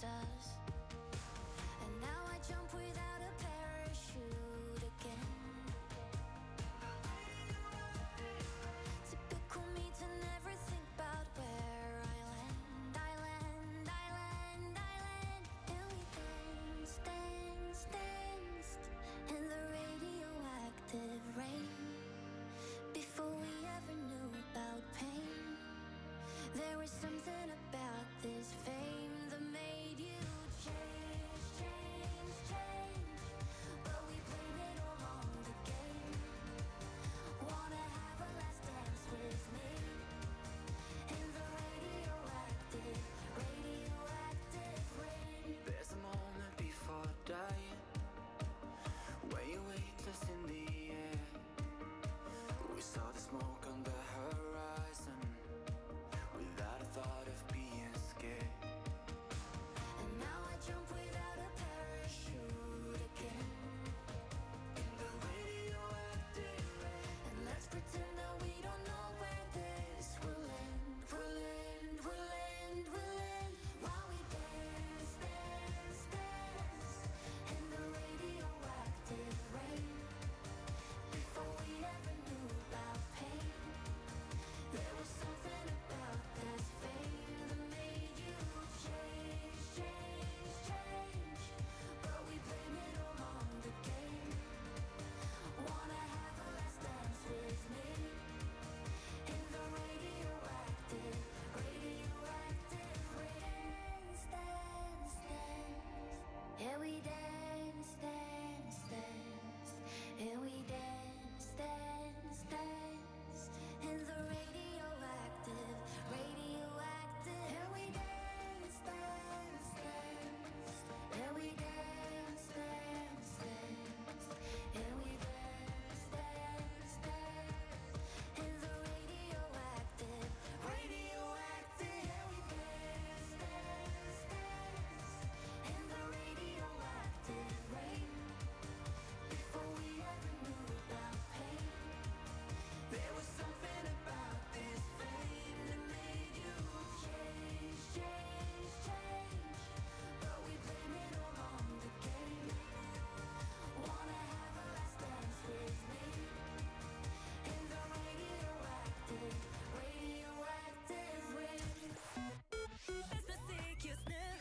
stars